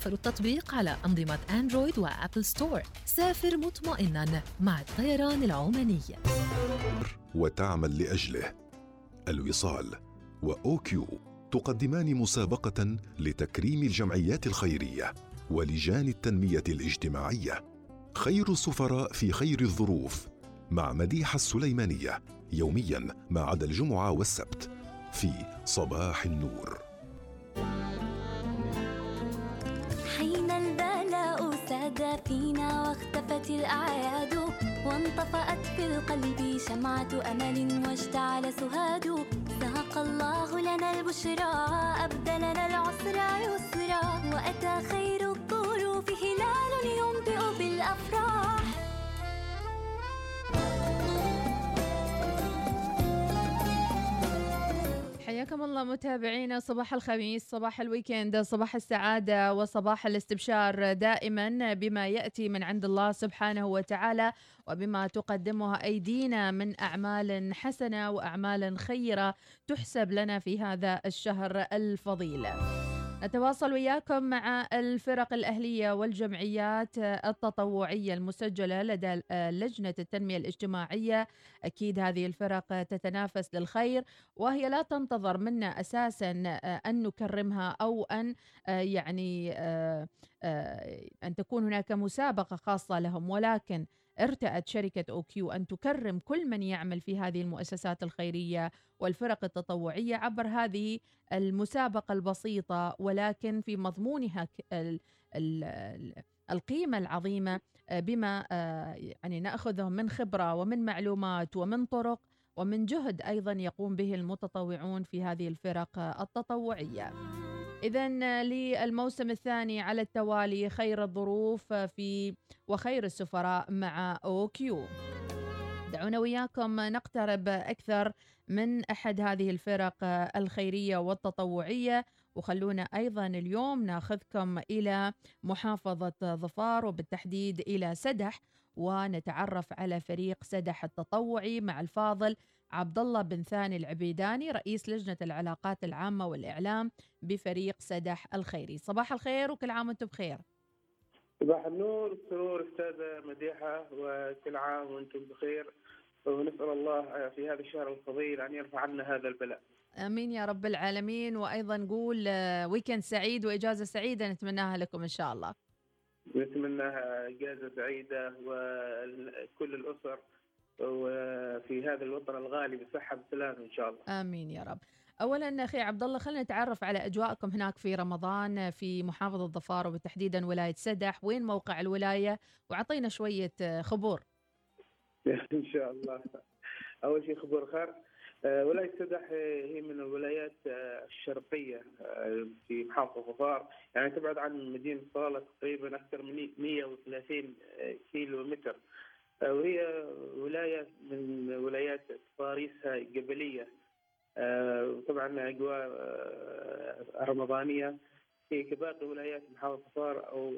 يتوفر التطبيق على أنظمة Android و Apple Store سافر مطمئنا مع الطيران العماني. وتعمل لأجله. الوصال و OQ تقدمان مسابقة لتكريم الجمعيات الخيرية ولجان التنمية الاجتماعية. خير السفراء في خير الظروف مع مديحة السليمانية يوميا ما عدا الجمعة والسبت في صباح النور. فينا واختفت الأعياد وانطفأت في القلب شمعة أمل واشتعل سهاد. ساق الله لنا البشرى أبدلنا العسر يسرا. وأتى خير الظروف هلال ينبئ بالأفراح حياكم الله متابعينا. صباح الخميس صباح الويكند صباح السعادة وصباح الاستبشار دائما بما يأتي من عند الله سبحانه وتعالى وبما تقدمها أيدينا من أعمال حسنة وأعمال خيرة تحسب لنا في هذا الشهر الفضيل. نتواصل وياكم مع الفرق الأهلية والجمعيات التطوعية المسجلة لدى لجنة التنمية الاجتماعية. أكيد هذه الفرق تتنافس للخير وهي لا تنتظر منا أساسا أن نكرمها أو أن يعني أن تكون هناك مسابقة خاصة لهم. ولكن ارتأت شركة أوكيو أن تكرم كل من يعمل في هذه المؤسسات الخيرية والفرق التطوعية عبر هذه المسابقة البسيطة ولكن في مضمونها القيمة العظيمة بما يعني نأخذه من خبرة ومن معلومات ومن طرق ومن جهد أيضا يقوم به المتطوعون في هذه الفرق التطوعية. إذا للموسم الثاني على التوالي خير الظروف في وخير السفراء مع أوكيو. دعونا وياكم نقترب أكثر من أحد هذه الفرق الخيرية والتطوعية وخلونا أيضا اليوم ناخذكم إلى محافظة ظفار وبالتحديد إلى سدح ونتعرف على فريق سدح التطوعي مع الفاضل عبد الله بن ثاني العبيداني رئيس لجنة العلاقات العامة والإعلام بفريق سدح الخيري. صباح الخير وكل عام وأنتم بخير. صباح النور والسرور أستاذة مديحة وكل عام وأنتم بخير. ونسأل الله في هذا الشهر الفضيل أن يرفع عنا هذا البلاء. آمين يا رب العالمين. وأيضا نقول ويكند سعيد وإجازة سعيدة نتمناها لكم إن شاء الله. نتمناها إجازة سعيده وكل الأسر. وفي هذا الوطن الغالي بصحة وسلام إن شاء الله. آمين يا رب. اولا أخي عبد الله خلينا نتعرف على أجواءكم هناك في رمضان في محافظة ظفار وبتحديدا ولاية سدح، وين موقع الولاية؟ وأعطينا شوية خبور. إن شاء الله. أول شيء خبر خير ولاية سدح هي من الولايات الشرقية في محافظة ظفار، يعني تبعد عن مدينة صالة تقريبا أكثر من 130 كيلو متر. وهي ولاية من ولايات تضاريسها قبلية. طبعا أجواء رمضانية. هي كباقي ولايات محافظة ظفار أو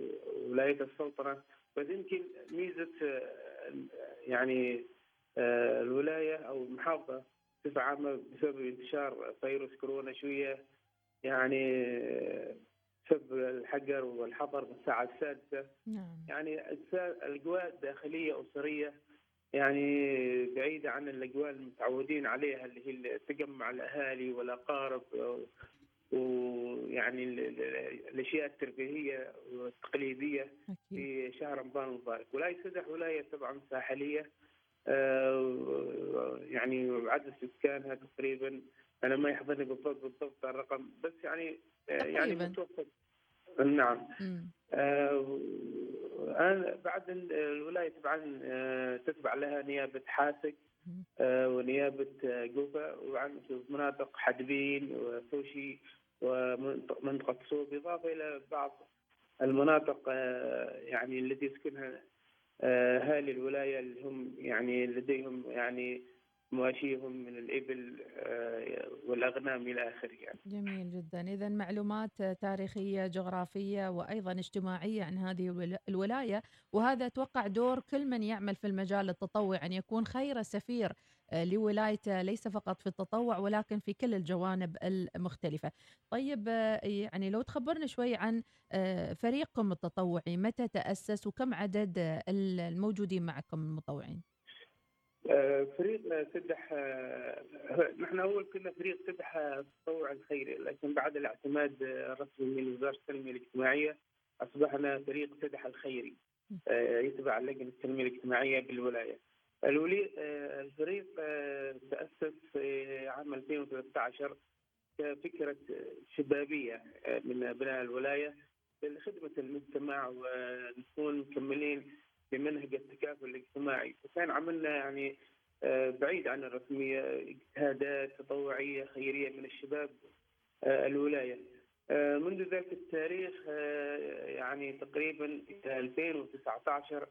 ولاية السلطنة. بس يمكن ميزة يعني الولاية أو المحافظة بصفه عامه بسبب انتشار فيروس كورونا شوية. يعني سبب الحجر والحظر من الساعة السادسة نعم. يعني الأجواء الداخلية أسرية يعني بعيدة عن الأجواء المتعودين عليها اللي هي تجمع الأهالي والأقارب ويعني الأشياء الترفيهية والتقليدية أكيد. في شهر رمضان المبارك ولاية سدح ولاية طبعا ساحلية يعني عدد سكانها تقريبا أنا ما يحضرني بالضبط بالضبط الرقم بس يعني يعني تقريباً. متوسط نعم. آه، أنا بعد ال- الولاية طبعا آه، تتبع لها نيابة حاسك. آه، ونيابة آه، جوفا وعن مناطق حدبين وفوشي ومنطقة صوب إضافة إلى بعض المناطق آه، يعني التي يسكنها آه، أهالي الولاية اللي هم يعني لديهم يعني مواشيهم من الإبل آه، والأغنام إلى آخره يعني. جميل جدا. إذا معلومات تاريخية جغرافية وأيضا اجتماعية عن هذه الولا- الولاية وهذا أتوقع دور كل من يعمل في المجال التطوعي أن يكون خير سفير آه، لولايته ليس فقط في التطوع ولكن في كل الجوانب المختلفة. طيب آه، يعني لو تخبرنا شوي عن فريقكم التطوعي متى تأسس وكم عدد الموجودين معكم المتطوعين فريق سدح نحن أول كنا فريق سدح التطوع الخيري لكن بعد الاعتماد الرسمي من وزارة التنمية الاجتماعية أصبحنا فريق سدح الخيري يتبع لجنة التنمية الاجتماعية بالولاية. الولي الفريق تأسس في عام 2013 كفكرة شبابية من أبناء الولاية لخدمه المجتمع ونكون مكملين بمنهج التكافل الاجتماعي. وكان عملنا يعني آه، بعيد عن الرسمية اجتهادات تطوعية خيرية من الشباب آه، الولاية. آه، منذ ذلك التاريخ يعني تقريبا 2019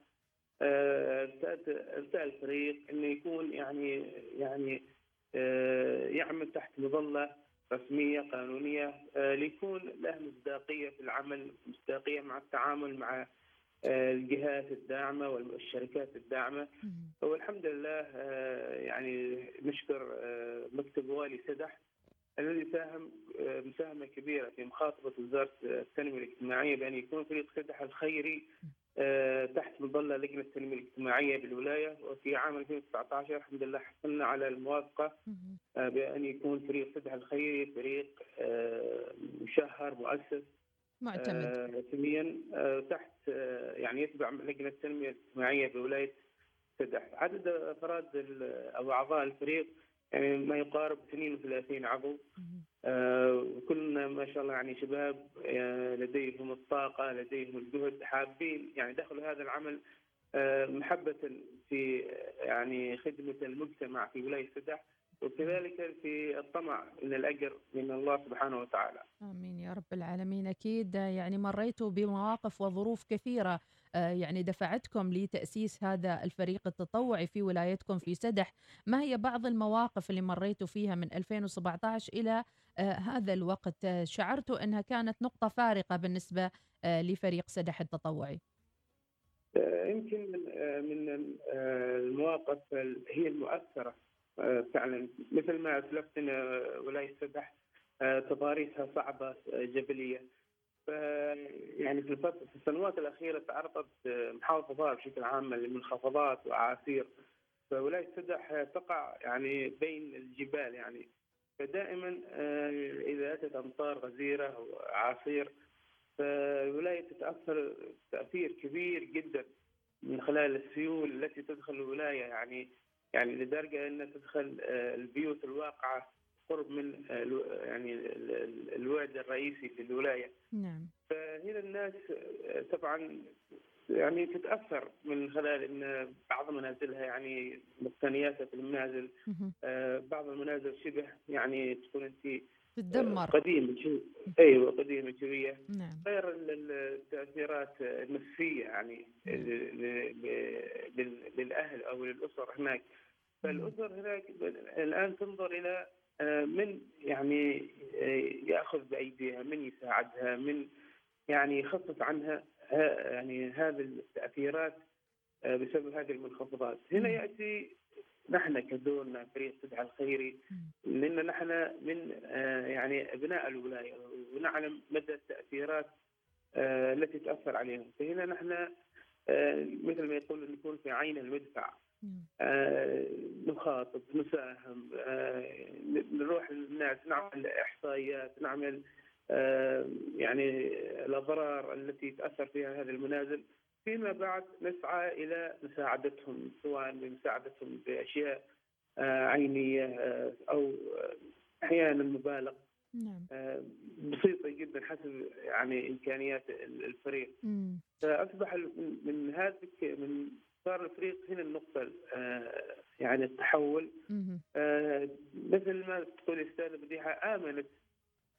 آه، ارتأت ارتأى الفريق إنه يكون يعني يعني يعمل تحت مظلة رسمية قانونية ليكون له مصداقية في العمل مصداقية مع التعامل مع الجهات الداعمة والشركات الداعمة. والحمد لله آه، يعني نشكر آه، مكتب والي سدح الذي ساهم آه، مساهمة كبيرة في مخاطبة وزارة التنمية الاجتماعية بأن يكون فريق سدح الخيري آه، تحت مظلة لجنة التنمية الاجتماعية بالولاية. وفي عام 2019 الحمد لله حصلنا على الموافقة آه، بأن يكون فريق سدح الخيري فريق آه، مشهر مؤسس. معتمد. آه، رسميا آه، تحت آه، يعني يتبع لجنة التنمية الاجتماعية بولايه سدح عدد أفراد أو أعضاء الفريق يعني ما يقارب 32 عضو. آه، وكلنا ما شاء الله يعني شباب آه، لديهم الطاقة لديهم الجهد حابين يعني دخلوا هذا العمل آه، محبة في آه، يعني خدمة المجتمع في ولاية سدح وكذلك في الطمع من الأجر من الله سبحانه وتعالى. آمين يا رب العالمين. أكيد يعني مريتوا بمواقف وظروف كثيرة آه، يعني دفعتكم لتأسيس هذا الفريق التطوعي في ولايتكم في سدح. ما هي بعض المواقف اللي مريتوا فيها من 2017 إلى آه، هذا الوقت؟ آه، شعرتوا أنها كانت نقطة فارقة بالنسبة آه، لفريق سدح التطوعي. يمكن من من المواقف ال- هي المؤثرة. فعلا. مثل ما أسلفت إن آه، ولايه سدح آه، تضاريسها صعبة آه، جبلية. يعني في السنوات الأخيرة تعرضت محافظه ضار بشكل عام لمنخفضات وأعاصير. فولايه سدح تقع يعني بين الجبال يعني. فدائما إذا أتت أمطار غزيرة أو أعاصير فالولايه تتأثر تأثير كبير جدا من خلال السيول التي تدخل الولاية يعني. يعني لدرجة انها تدخل آه، البيوت الواقعة قرب من آه، يعني ال- ال- الوعد الرئيسي في الولايه نعم. فهنا الناس آه، طبعا يعني تتأثر من خلال إن بعض منازلها يعني مقتنياتها في المنازل بعض المنازل شبه يعني تكون أنت تتدمر. قديمه شو- أيوه قديمه شوية. نعم. غير ال- ال- التأثيرات النفسية يعني للأهل أو للأسر هناك. فالأسر هناك الآن تنظر إلى آه، من يعني آه، يأخذ بأيديها من يساعدها من يعني يخفف عنها ها- يعني هذه التأثيرات آه، بسبب هذه المنخفضات. هنا. يأتي نحن كدورنا فريق سدح الخيري لأن نحن من آه، يعني أبناء الولاية ونعلم مدى التأثيرات آه، التي تأثر عليهم. فهنا نحن آه، مثل ما يقول نكون في عين المدفع نخاطب نساهم نروح للناس نعمل إحصائيات نعمل يعني الأضرار التي تأثر فيها هذه المنازل. فيما بعد نسعى إلى مساعدتهم سواء بمساعدتهم بأشياء آه، عينية آه، أو آه، أحيانا مبالغ. نعم. بسيطة جدا حسب يعني إمكانيات الفريق. مم. فأصبح من هذه من صار الفريق هنا النقطة يعني التحول. آه، مثل ما تقول الاستاذه بديحة آمنت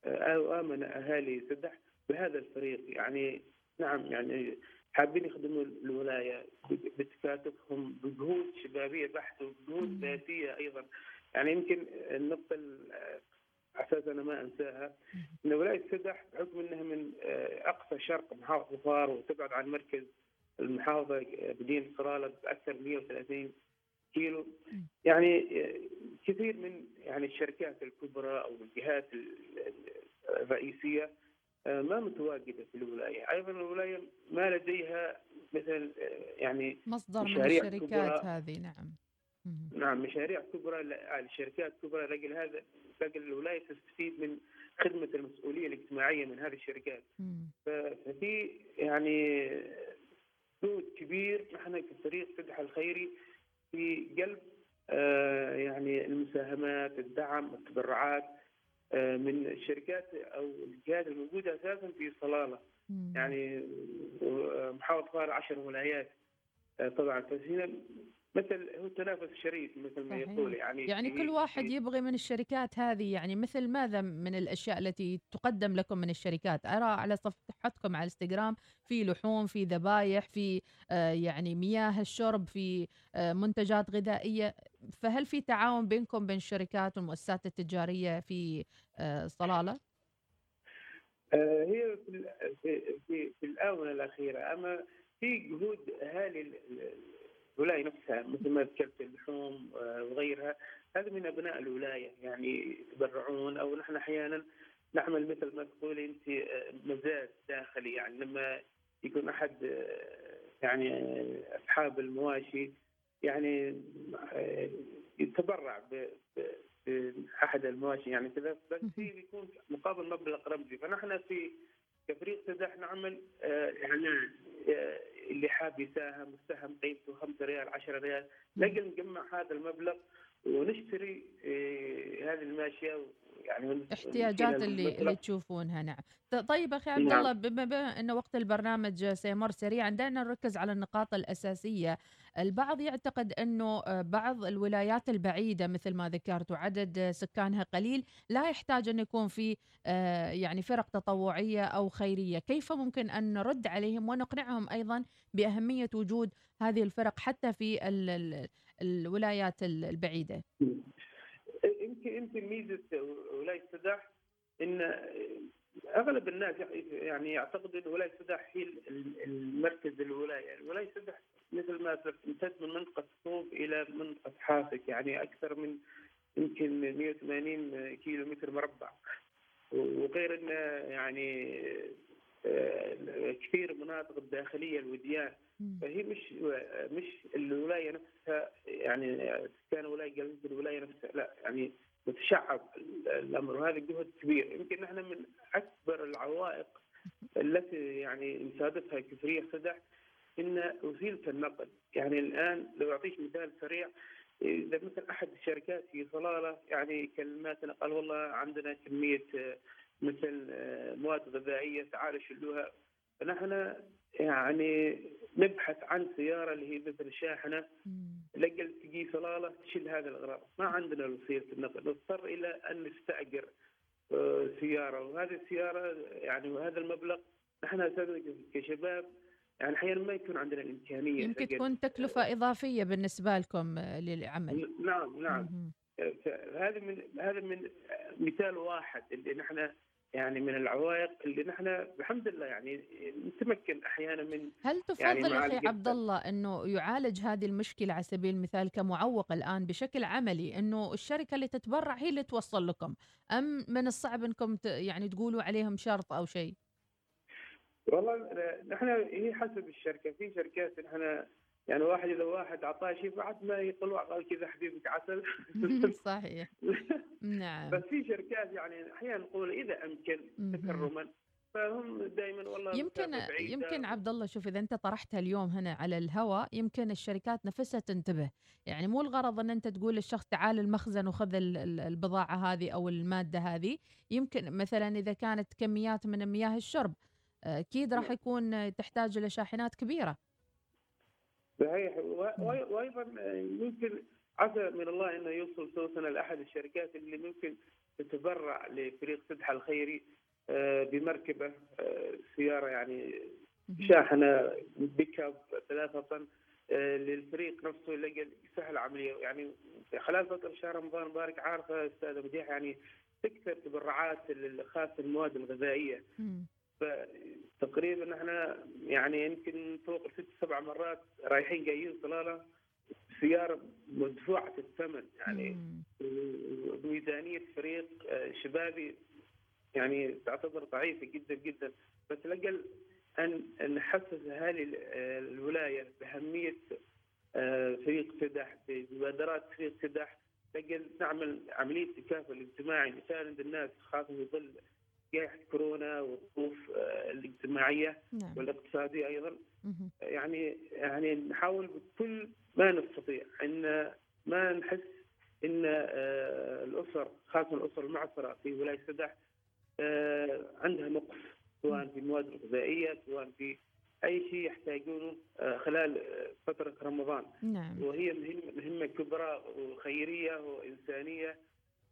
أو آمن أهالي سدح بهذا الفريق. يعني نعم يعني حابين يخدموا الولاية بتكاتفهم بجهود شبابية بحته وبجهود مم. ذاتية أيضا يعني يمكن النقطة ال- أساس أنا ما أنساها إن ولاية سدح بحكم إنها من أقصى شرق محافظة فار وتبعد عن مركز المحافظة مدينه صرالة باكثر من 130 كيلو. يعني كثير من يعني الشركات الكبرى أو الجهات ال- ال- الرئيسية ما متواجدة في الولاية، أيضا الولاية ما لديها مثل آه، يعني مصدر من الشركات كبرى. هذه نعم. نعم مشاريع كبرى ل- الشركات كبرى لاجل هذا لاجل الولاية تستفيد من خدمة المسؤولية الاجتماعية من هذه الشركات. ففي يعني جهد كبير نحن كفريق فتح الخيري في قلب آه، يعني المساهمات الدعم التبرعات آه، من الشركات أو الجهات الموجودة أساسا في صلالة. يعني آه، محافظة 10 ولايات آه، طبعا فهنا مثل هو تنافس شريف مثل ما صحيح. يقول يعني يعني كل واحد يبغي من الشركات هذه يعني مثل ماذا من الأشياء التي تقدم لكم من الشركات؟ أرى على صفحتكم على الإنستغرام في لحوم في ذبايح في آه، يعني مياه الشرب في آه، منتجات غذائية. فهل في تعاون بينكم بين الشركات والمؤسسات التجارية في آه، صلالة؟ هي في في في, الآونة الأخيرة أما في جهود اهالي ال- ال- الولاية نفسها مثل ما ذكرت اللحوم آه، وغيرها. هذا من أبناء الولاية يعني يتبرعون أو نحن أحيانا نعمل مثل ما تقولي أنت آه، مزاد داخلي. يعني لما يكون أحد آه، يعني أصحاب المواشي يعني يتبرع بأحد المواشي. يعني كذا بس في بيكون مقابل مبلغ رمزي. فنحن في كفريق سداح نعمل إعلان. آه، اللي حاب يساهم السهم قيمته 5 ريال 10 ريال. نقل نجمع هذا المبلغ ونشتري آه، هذه الماشية يعني ون- احتياجات ونشيلها اللي. اللي تشوفونها نعم. طيب أخي عبد نعم. الله بما ان وقت البرنامج سيمر سريعا دعنا نركز على النقاط الأساسية. البعض يعتقد إنه آه، بعض الولايات البعيدة مثل ما ذكرت وعدد سكانها قليل لا يحتاج أن يكون في آه، يعني فرق تطوعية أو خيرية. كيف ممكن أن نرد عليهم ونقنعهم أيضا بأهمية وجود هذه الفرق حتى في ال- ال- الولايات ال- البعيدة؟ يمكن يمكن ميزة ولاية سداح إن أغلب الناس يعني يعتقد إن ولاية سداح هي ال- المركز الولاية، ولاية سداح مثل ما تمتد من منطقة صوب إلى منطقة حافك يعني أكثر من يمكن 180 كيلو متر مربع. وغير انه يعني آه، كثير مناطق الداخلية الوديان. فهي مش مش الولاية نفسها يعني سكان ولاية قلب الولاية نفسها لا يعني متشعب الأمر وهذا جهد كبير. يمكن نحن من أكبر العوائق التي يعني نصادفها كفريق سدح إن وسيلة النقل. يعني الآن لو أعطيك مثال سريع إذا مثل أحد الشركات في صلالة يعني كلماتنا قال والله عندنا كمية آه، مثل آه، مواد غذائية تعالوا شلوها. فنحن يعني نبحث عن سيارة اللي هي مثل شاحنة. لقل تجي صلاله تشيل هذه الأغراض، ما عندنا وسيله النقل، نضطر إلى أن نستأجر آه، سيارة. وهذه السيارة يعني وهذا المبلغ نحن كشباب. يعني أحيانا ما يكون عندنا الإمكانية يمكن تكون تكلفة إضافية بالنسبة لكم آه، للعمل. نعم نعم. مهم. هذا من هذا من مثال واحد اللي نحن يعني من العوائق اللي نحن الحمد لله يعني نتمكن أحيانا من هل تفضل يعني مع أخي الجدة. عبد الله أنه يعالج هذه المشكلة على سبيل المثال كمعوق الآن بشكل عملي أنه الشركة اللي تتبرع هي اللي توصل لكم؟ أم من الصعب أنكم ت- يعني تقولوا عليهم شرط أو شيء؟ والله نحن هي حسب الشركة. في شركات نحن يعني واحد إذا واحد أعطاه شيء بعد ما يطلع قال كذا حبيبك عسل. صحيح. نعم. بس في شركات يعني أحيانا نقول إذا أمكن. تكرما فهم دائما والله يمكن. يمكن عبد الله شوف إذا أنت طرحتها اليوم هنا على الهواء يمكن الشركات نفسها تنتبه. يعني مو الغرض إن أنت تقول للشخص تعال المخزن وخذ ال- ال- البضاعة هذه أو المادة هذه. يمكن مثلا إذا كانت كميات من مياه الشرب آه، أكيد راح نعم. يكون تحتاج إلى شاحنات كبيرة. صحيح. وأيضا يمكن عسى من الله إنه يوصل صوتنا لأحد الشركات اللي ممكن تتبرع لفريق سدحه الخيري آه، بمركبة آه، سيارة يعني. شاحنة بيك اب ثلاثة طن آه، للفريق نفسه لقى سهل عمليه يعني خلال فترة شهر رمضان مبارك عارفة أستاذة مديح يعني تكثر تبرعات خاصه المواد الغذائية. مم. فتقريبا إحنا يعني يمكن فوق ست سبع مرات رايحين جايين صلاله السياره مدفوعة الثمن يعني. ميزانية فريق شبابي يعني تعتبر ضعيفة جدا جدا بس لاجل أن نحسس اهالي ال- الولاية بأهمية آه، فريق سدح بمبادرات فريق سدح نعمل عملية تكافل اجتماعي نساند الناس خاصة في ظل جائحه كورونا والظروف آه، الاجتماعية نعم. والاقتصادية أيضا. يعني يعني نحاول بكل ما نستطيع إن ما نحس إن آه، الأسر خاصة الأسر المعسره في ولاية سدح آه، عندها نقص سواء في المواد الغذائية سواء في أي شيء يحتاجونه خلال فترة رمضان. نعم. وهي مهمة مهمة كبرى وخيرية وإنسانية.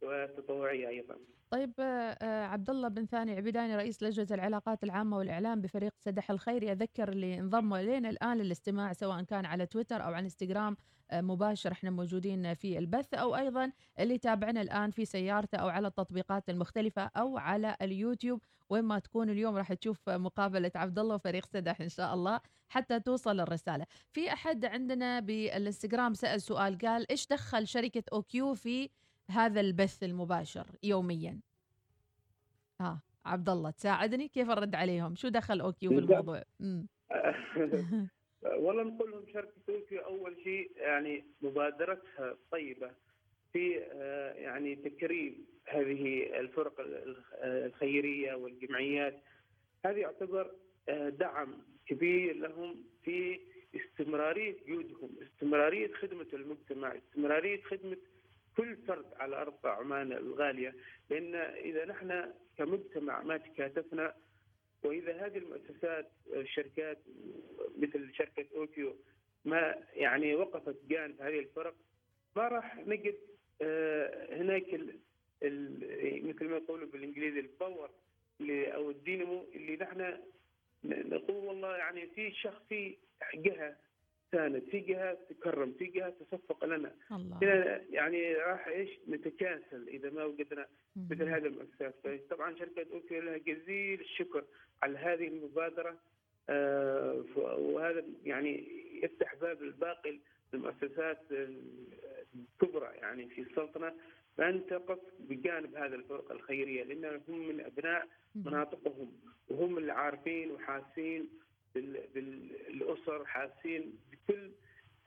وتطوعية أيضا. طيب آه، آه، عبد الله بن ثاني عبيداني رئيس لجنة العلاقات العامة والإعلام بفريق سدح الخيري اذكر اللي انضموا إلينا الآن للاستماع سواء كان على تويتر أو على إنستغرام آه، مباشر إحنا موجودين في البث أو أيضا اللي تابعنا الآن في سيارته أو على التطبيقات المختلفة أو على اليوتيوب وين ما تكون اليوم راح تشوف مقابلة عبد الله وفريق سدح إن شاء الله حتى توصل الرسالة. في أحد عندنا بالإنستغرام سأل سؤال قال إيش دخل شركة OQ في هذا البث المباشر يوميا. آه عبد الله تساعدني؟ كيف أرد عليهم؟ شو دخل OQ في بالضبط. الموضوع؟ امم والله نقول لهم شركه OQ أول شيء يعني مبادرتها طيبة. في آه، يعني تكريم هذه الفرق ال- آه، الخيرية والجمعيات. هذه يعتبر آه، دعم كبير لهم في استمرارية جهودهم، استمرارية خدمة المجتمع، استمرارية خدمة كل فرد على ارض عمان الغالية، لأن إذا نحن كمجتمع ما تكاتفنا وإذا هذه المؤسسات الشركات مثل شركة اوكيو ما يعني وقفت جانب هذه الفرق ما راح نجد آه، هناك ال ال مثل ما يقولوا بالإنجليزي ال power أو الدينامو اللي نحن نقول والله يعني في شخص في جهة ساند في جهة تكرم في جهة تصفق لنا. الله. يعني راح إيش؟ نتكاسل إذا ما وجدنا مثل. هذه المؤسسات طبعا شركة OQ لها جزيل الشكر على هذه المبادرة. آه، وهذا يعني يفتح باب الباقي المؤسسات الكبرى يعني في السلطنة بأن تقف بجانب هذه الفرق الخيرية لأنهم هم من أبناء مهم. مناطقهم وهم اللي عارفين وحاسين بال- بالأسر حاسين بكل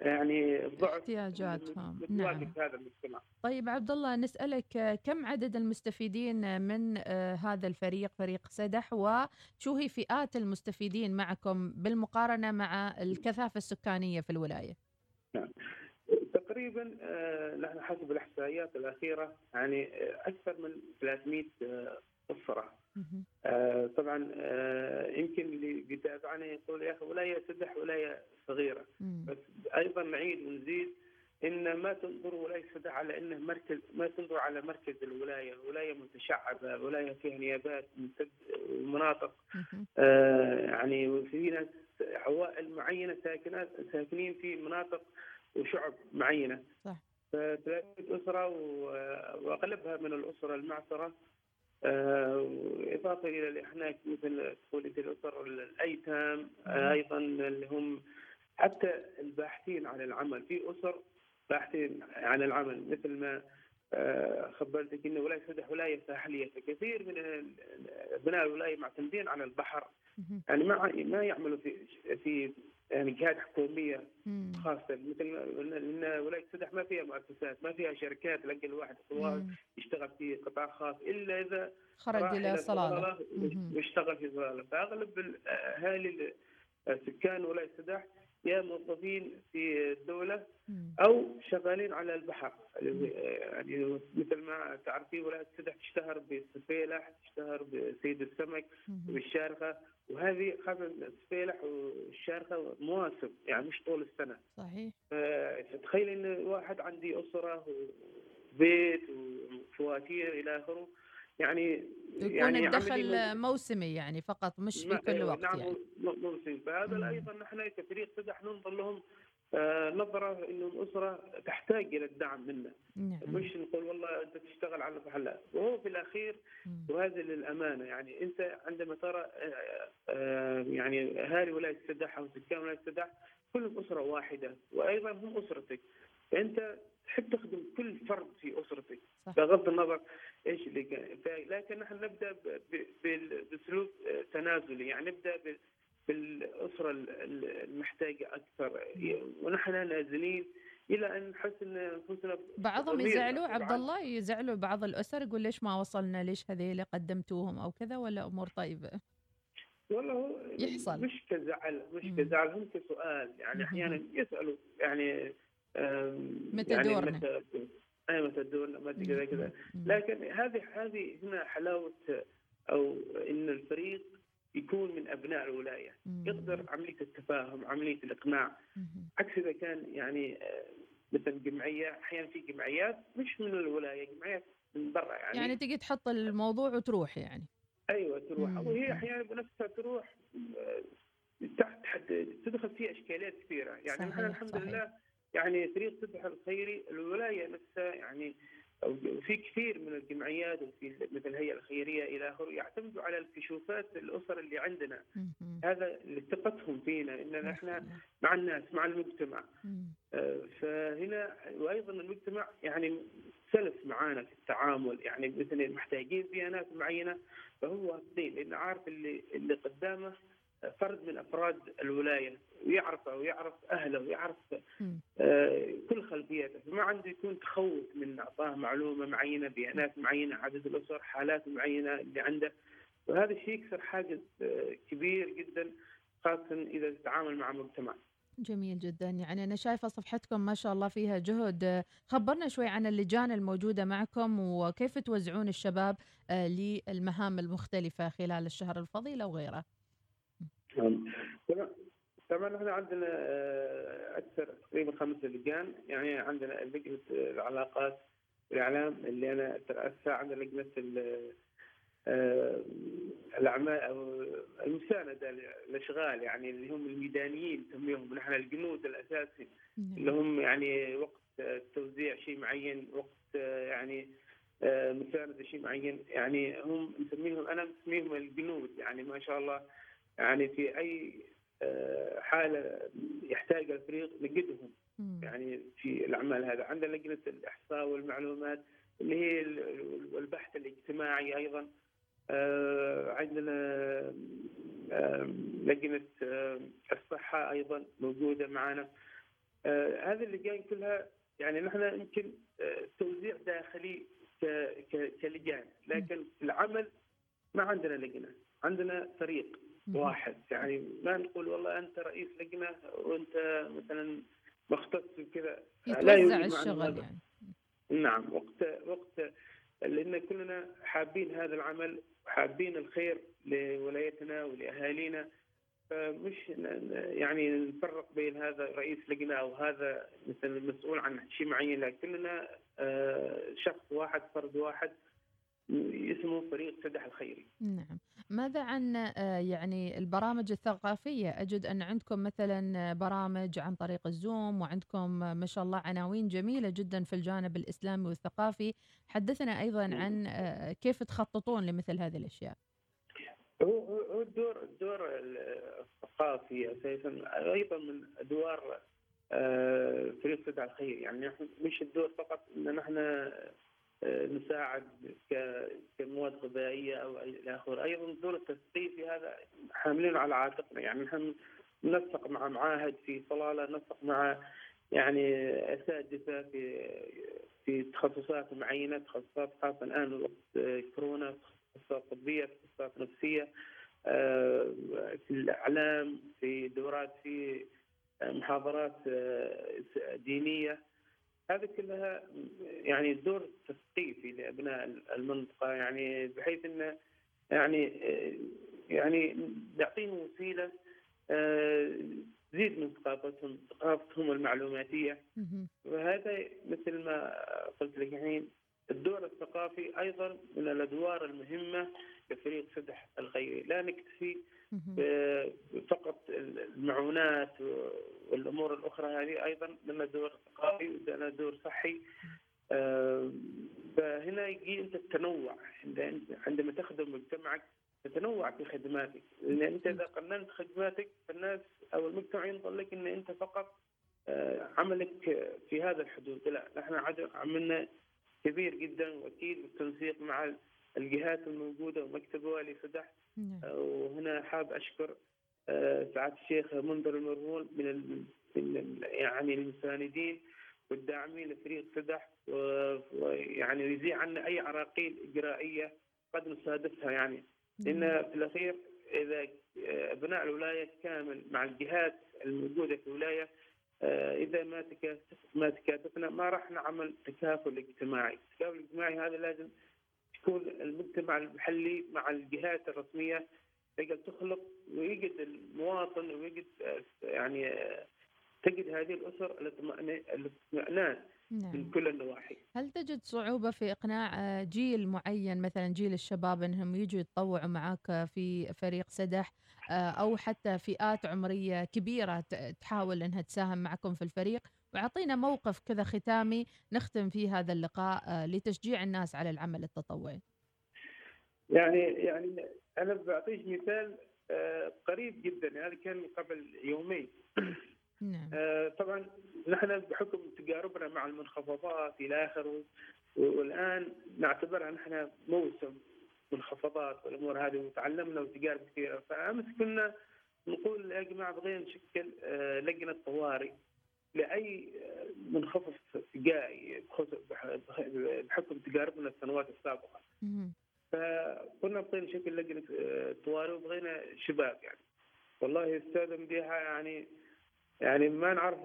يعني الضعف احتياجاتهم. نعم. في هذا المجتمع. طيب عبد الله نسألك كم عدد المستفيدين من آه، هذا الفريق فريق سدح وشو هي فئات المستفيدين معكم بالمقارنة مع الكثافة السكانية في الولاية؟ تقريبا آه، نحن حسب الإحصائيات الأخيرة يعني آه، أكثر من 300 آه، أسرة. آه، طبعا آه، يمكن اللي بيتابعنا يقول يا أخي ولايه سدح ولايه صغيرة مم. بس أيضا نعيد ونزيد إن ما تنظر ولايه سدح على إنه مركز ما تنظر على مركز الولاية، ولايه متشعبة، ولاية فيها نيابات ومناطق. آه، يعني في ناس عوائل معينة ساكنات ساكنين في مناطق وشعب معينة. صح. فثلاثة أسرة و- وأغلبها من الأسرة المعسرة آه، إضافة إلى اللي إحنا مثل أنت الأسر الأيتام آه، أيضا اللي هم حتى الباحثين عن العمل في أسر باحثين عن العمل مثل ما آه، خبرتك أن ولاية سدح ولاية ساحلية فكثير من أبناء الولاية معتمدين على البحر. يعني ما ما يعملوا في في يعني جهات حكوميه. خاصة مثل لأن ولاية سدح ما فيها مؤسسات ما فيها شركات لقى الواحد. يشتغل في قطاع خاص إلا إذا خرج إلى صلاله. ويشتغل في صلاله فأغلب الاهالي سكان ولاية سدح يا موظفين في الدولة مم. أو شغالين على البحر. يعني مثل ما تعرفين ولايه سدح تشتهر بالسفيلح تشتهر بسيد السمك. والشارخه وهذه خاصة السفيلح والشارخه مواسم يعني مش طول السنة. صحيح. فتخيل إن واحد عندي أسرة وبيت وفواتير إلى آخره. يعني يكون يعني الدخل موسمي يعني فقط مش في كل أيوة، وقت نعم يعني. م- موسم فهذا. أيضا نحن كفريق سدح ننظر لهم آه، نظرة إنه الأسرة تحتاج إلى الدعم منا نعم. مش نقول والله أنت تشتغل على البحر لا وهو في الأخير. وهذا للأمانة. يعني أنت عندما ترى آه، آه، يعني أهالي ولاية السدح أو سكان ولاية السدح كلهم أسرة واحدة وأيضا هم أسرتك. فانت تحب تخدم كل فرد في أسرتك صح. بغض النظر إيش اللي لكن نحن نبدأ ب- ب- بال- باسلوب آه، تنازلي يعني نبدأ بالأسرة ال- ال- المحتاجة أكثر ونحن نازلين إلى أن نحس إن أنفسنا بعضهم يزعلوا. عبد الله يزعلوا بعض الأسر يقول ليش ما وصلنا ليش هذيل قدمتوهم أو كذا ولا أمور طيبة والله يحصل. مش كزعل مش. كزعل هم كسؤال يعني. أحيانا يسألوا يعني متى يعني دورنا؟ متى اي متى دورنا متى كذا كذا. لكن هذه هذه هنا حلاوة أو إن الفريق يكون من أبناء الولاية. يقدر عملية التفاهم عملية الإقناع. عكس إذا كان يعني آه، مثلا جمعية أحيانا في جمعيات مش من الولاية جمعيات من برا يعني, يعني تجي تحط الموضوع وتروح يعني أيوه تروح. وهي أحيانا بنفسها تروح آه، تحت تدخل فيها إشكاليات كثيرة يعني نحن الحمد صحيح. لله يعني فريق فتح الخيري الولاية نفسها يعني في كثير من الجمعيات وفي مثل الهيئة الخيرية إلى اخره يعتمدوا على الكشوفات الأسر اللي عندنا. هذا اللي ثقتهم فينا ان إحنا الله. مع الناس مع المجتمع. آه، فهنا وأيضا المجتمع يعني سلس معانا في التعامل يعني مثلا محتاجين بيانات معينة فهو واثقين لأنه عارف اللي اللي قدامه فرد من أفراد الولاية ويعرفه ويعرف أهله ويعرف. آه، كل خلفياته فما عنده يكون تخوف من أعطاه معلومة معينة بيانات معينة عدد الأسر حالات معينة اللي عنده. وهذا الشيء يكسر حاجز آه، كبير جدا خاصه إذا تتعامل مع مجتمع. جميل جدا. يعني أنا شايفة صفحتكم ما شاء الله فيها جهد. خبرنا شوي عن اللجان الموجودة معكم وكيف توزعون الشباب آه، للمهام المختلفة خلال الشهر الفضيلة وغيره نعم. طبعا طبعا إحنا عندنا آه، أكثر تقريبا خمس لجان. يعني عندنا لجنة العلاقات والإعلام اللي أنا اتراسها عندنا لجنة آه، الأعمال أو المساندة الأشغال يعني اللي هم الميدانيين نسميهم نحن الجنود الأساسي. اللي هم يعني وقت توزيع شيء معين وقت يعني آه، مساندة شيء معين. يعني هم نسميهم أنا مسميهم الجنود. يعني ما شاء الله يعني في أي آه، حاله يحتاج الفريق نجدهم. يعني في الأعمال هذا. عندنا لجنة الإحصاء والمعلومات اللي هي ال- البحث الاجتماعي أيضا. آه، عندنا آه، لجنة الصحة أيضا موجودة معنا هذه اللجان كلها يعني نحن يمكن توزيع داخلي كلجان. لكن العمل ما عندنا لجنة. عندنا فريق. واحد. يعني ما نقول والله أنت رئيس لجنة وأنت مثلا مختص بكذا لا معنا الشغل. يعني. نعم وقت وقت لأن كلنا حابين هذا العمل وحابين الخير لولايتنا ولأهالينا. فمش يعني نفرق بين هذا رئيس لجنة أو هذا مثلا مسؤول عن شيء معين لا كلنا آه، شخص واحد فرد واحد. اسمه فريق سدح الخيري نعم. ماذا عن آه، يعني البرامج الثقافية؟ أجد أن عندكم مثلا برامج عن طريق الزوم وعندكم آه، ما شاء الله عناوين جميلة جدا في الجانب الإسلامي والثقافي. حدثنا أيضا عن آه، كيف تخططون لمثل هذه الأشياء؟ هو الدور الدور الثقافي أساسا أيضا من أدوار آه، فريق سدع الخير. يعني نحن مش الدور فقط إن نحن آه، نساعد ك- كمواد غذائية أو إلى آخره. أيضا الدور التثقيفي هذا حاملينه على عاتقنا. يعني نحن ننسق مع معاهد في صلالة ننسق مع يعني أساتذة في في تخصصات معينة تخصصات خاصة الآن وقت آه، كورونا تخصصات طبية تخصصات نفسية آه، في الإعلام في دورات في آه، محاضرات آه، دينية. هذه كلها يعني دور تثقيفي لأبناء المنطقة يعني بحيث انه يعني يعني نعطيهم وسيلة آه، تزيد من ثقافتهم ثقافتهم المعلوماتية. وهذا مثل ما قلت لك الحين الدور الثقافي أيضا من الأدوار المهمة لفريق سدح الخيري، لا نكتفي فقط المعونات والأمور الأخرى. هذه أيضا لنا دور ثقافي ولنا دور صحي. فهنا يجي أنت التنوع. عند- عندما تخدم مجتمعك تتنوع في خدماتك. لأن أنت إذا قننت خدماتك فالناس أو المجتمع ينظر لك إن أنت فقط آه، عملك في هذا الحدود. لا نحن عملنا كبير جدا وأكيد بالتنسيق مع الجهات الموجودة ومكتب والي سدح نعم. آه، وهنا حاب أشكر آه، سعادة الشيخ منذر المرمول من يعني المساندين والداعمين لفريق سدح و- ويعني يزيع عنا أي عراقيل إجرائية قد نصادفها يعني. لأن في الأخير إذا أبناء الولاية كامل مع الجهات الموجودة في الولاية آه، إذا ما ما تكاتفنا ما راح نعمل تكافل اجتماعي، التكافل الاجتماعي هذا لازم يكون المجتمع المحلي مع الجهات الرسمية تقدر تخلق ويجد المواطن ويجد يعني تجد هذه الأسر الاطمئنان الاطمئنان من نعم. كل النواحي. هل تجد صعوبة في إقناع آه، جيل معين مثلا جيل الشباب أنهم يجوا يتطوعوا معك في فريق سدح آه، أو حتى فئات عمرية كبيرة ت- تحاول أنها تساهم معكم في الفريق وأعطينا موقف كذا ختامي نختم فيه هذا اللقاء آه، لتشجيع الناس على العمل التطوعي. يعني يعني أنا بعطيك مثال آه، قريب جدا هذا كان قبل يومين. نعم. آه، طبعا نحن بحكم تجاربنا مع المنخفضات إلى آخره والآن نعتبرها نحن موسم منخفضات والأمور هذه وتعلمنا وتجارب كثيرة. فأمس كنا نقول يا جماعة بغينا نشكل لجنة طوارئ. لأي منخفض بح- بحكم تجاربنا السنوات السابقة. فكنا بغينا نشكل لجنة آه، طوارئ وبغينا شباب يعني. والله أستاذ مديحه يعني يعني ما نعرف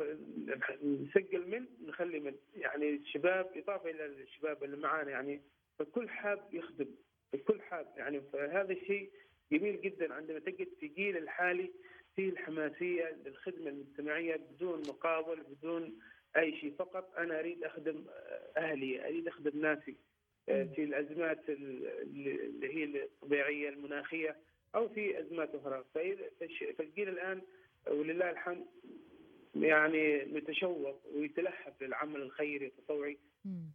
نسجل من نخلي من يعني الشباب إضافة إلى الشباب اللي معانا يعني. فكل حاب يخدم الكل حاب يعني. فهذا الشيء جميل جدا عندما تجد في جيل الحالي فيه الحماسيه للخدمة المجتمعيه بدون مقابل بدون أي شيء فقط أنا أريد أخدم أهلي أريد أخدم ناسي آه، في الأزمات ال- اللي هي الطبيعية المناخية أو في أزمات أخرى فالجيل الآن ولله الحمد يعني متشوق ويتلهف للعمل الخيري التطوعي.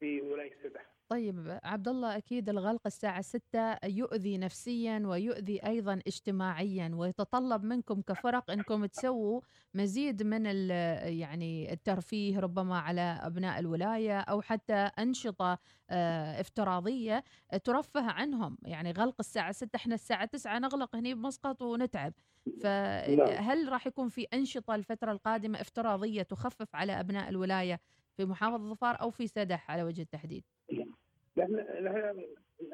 في ولاية سدح. طيب عبد الله أكيد الغلق الساعة 6 يؤذي نفسيا ويؤذي أيضا اجتماعيا ويتطلب منكم كفرق إنكم تسووا مزيد من ال- يعني الترفيه ربما على أبناء الولاية أو حتى أنشطة آه، افتراضية ترفه عنهم. يعني غلق الساعة 6 إحنا الساعة 9 نغلق هني بمسقط ونتعب. فهل راح يكون في أنشطة الفترة القادمة افتراضية تخفف على أبناء الولاية في محافظة ظفار أو في سدح على وجه التحديد؟ نحن نحن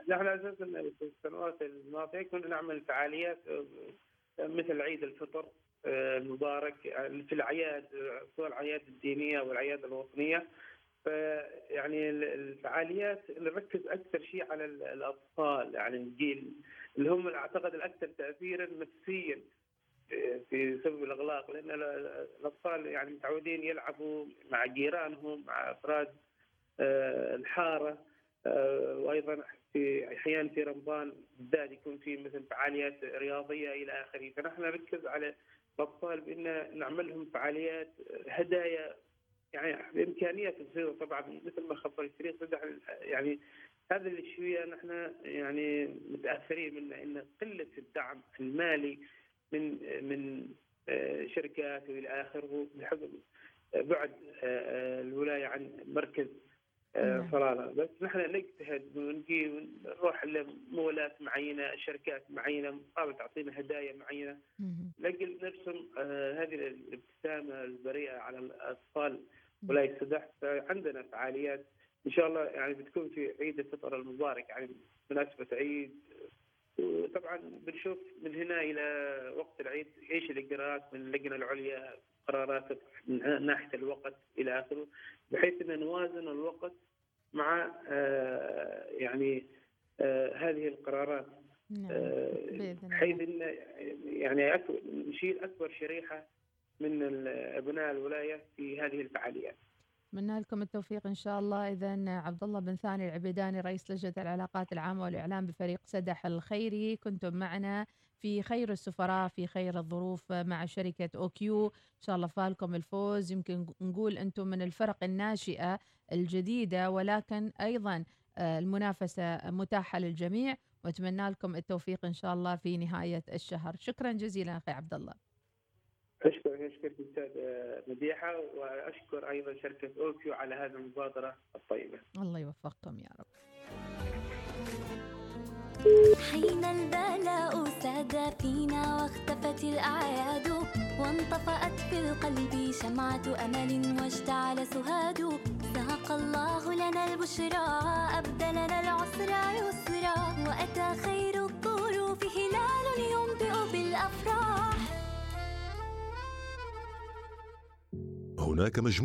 نحن أساسا في السنوات الماضية كنا نعمل فعاليات آه، مثل عيد الفطر آه، المبارك آه، في الأعياد سواء الأعياد الدينية والاعياد الوطنية. فيعني ال- الفعاليات نركز أكثر شيء على ال- الأطفال يعني الجيل اللي هم أعتقد الأكثر تاثيرا نفسيا في سبب الأغلاق. لأن ال- الأطفال يعني متعودين يلعبوا مع جيرانهم مع أفراد الحارة آه، وأيضا في أحيانا في رمضان بالذات يكون في مثل فعاليات رياضية إلى آخره. فنحن نركز على الأطفال بأن نعمل لهم فعاليات آه، هدايا يعني بإمكانيات بسيطه طبعا مثل ما خبر الفريق يعني هذا اللي شوية نحن يعني متأثرين منه إن قلة الدعم المالي من من آه، شركات وإلى آخره بحكم بعد آه، آه، الولاية عن مركز آه، نعم. صلالة بس نحن نجتهد ونجي ونروح لمولات معينة شركات معينة مقابل تعطينا هدايا معينة. لجل نرسم آه، هذه الابتسامة البريئة على الأطفال. ولايه سدح فعندنا فعاليات. إن شاء الله يعني بتكون في عيد الفطر المبارك يعني مناسبه عيد وطبعا بنشوف من هنا إلى وقت العيد إيش الإجراءات من اللجنة العليا قرارات من ناحية الوقت إلى آخره بحيث أن نوازن الوقت مع آه، يعني آه، هذه القرارات نعم آه،. بحيث إن يعني نشيل أكبر شريحة من أبناء الولاية في هذه الفعاليات. أتمنى لكم التوفيق إن شاء الله. إذا عبد الله بن ثاني العبيداني رئيس لجنة العلاقات العامة والإعلام بفريق سدح الخيري كنتم معنا في خير السفراء في خير الظروف مع شركة أوكيو. إن شاء الله فالكم الفوز. يمكن نقول أنتم من الفرق الناشئة الجديدة ولكن أيضا آه، المنافسة متاحة للجميع. وأتمنى لكم التوفيق إن شاء الله في نهاية الشهر. شكرا جزيلا أخي عبد الله. اشكر اشكر الاستاذ مديحة وأشكر أيضا شركة أوكيو على هذه المبادرة الطيبة. الله يوفقكم يا رب حين البلاء ساد فينا واختفت الأعياد وانطفأت في القلب شمعة أمل واشتعل سهاد ساق الله لنا البشرى أبدلنا العسر يسرا وأتى خير هناك مجموعة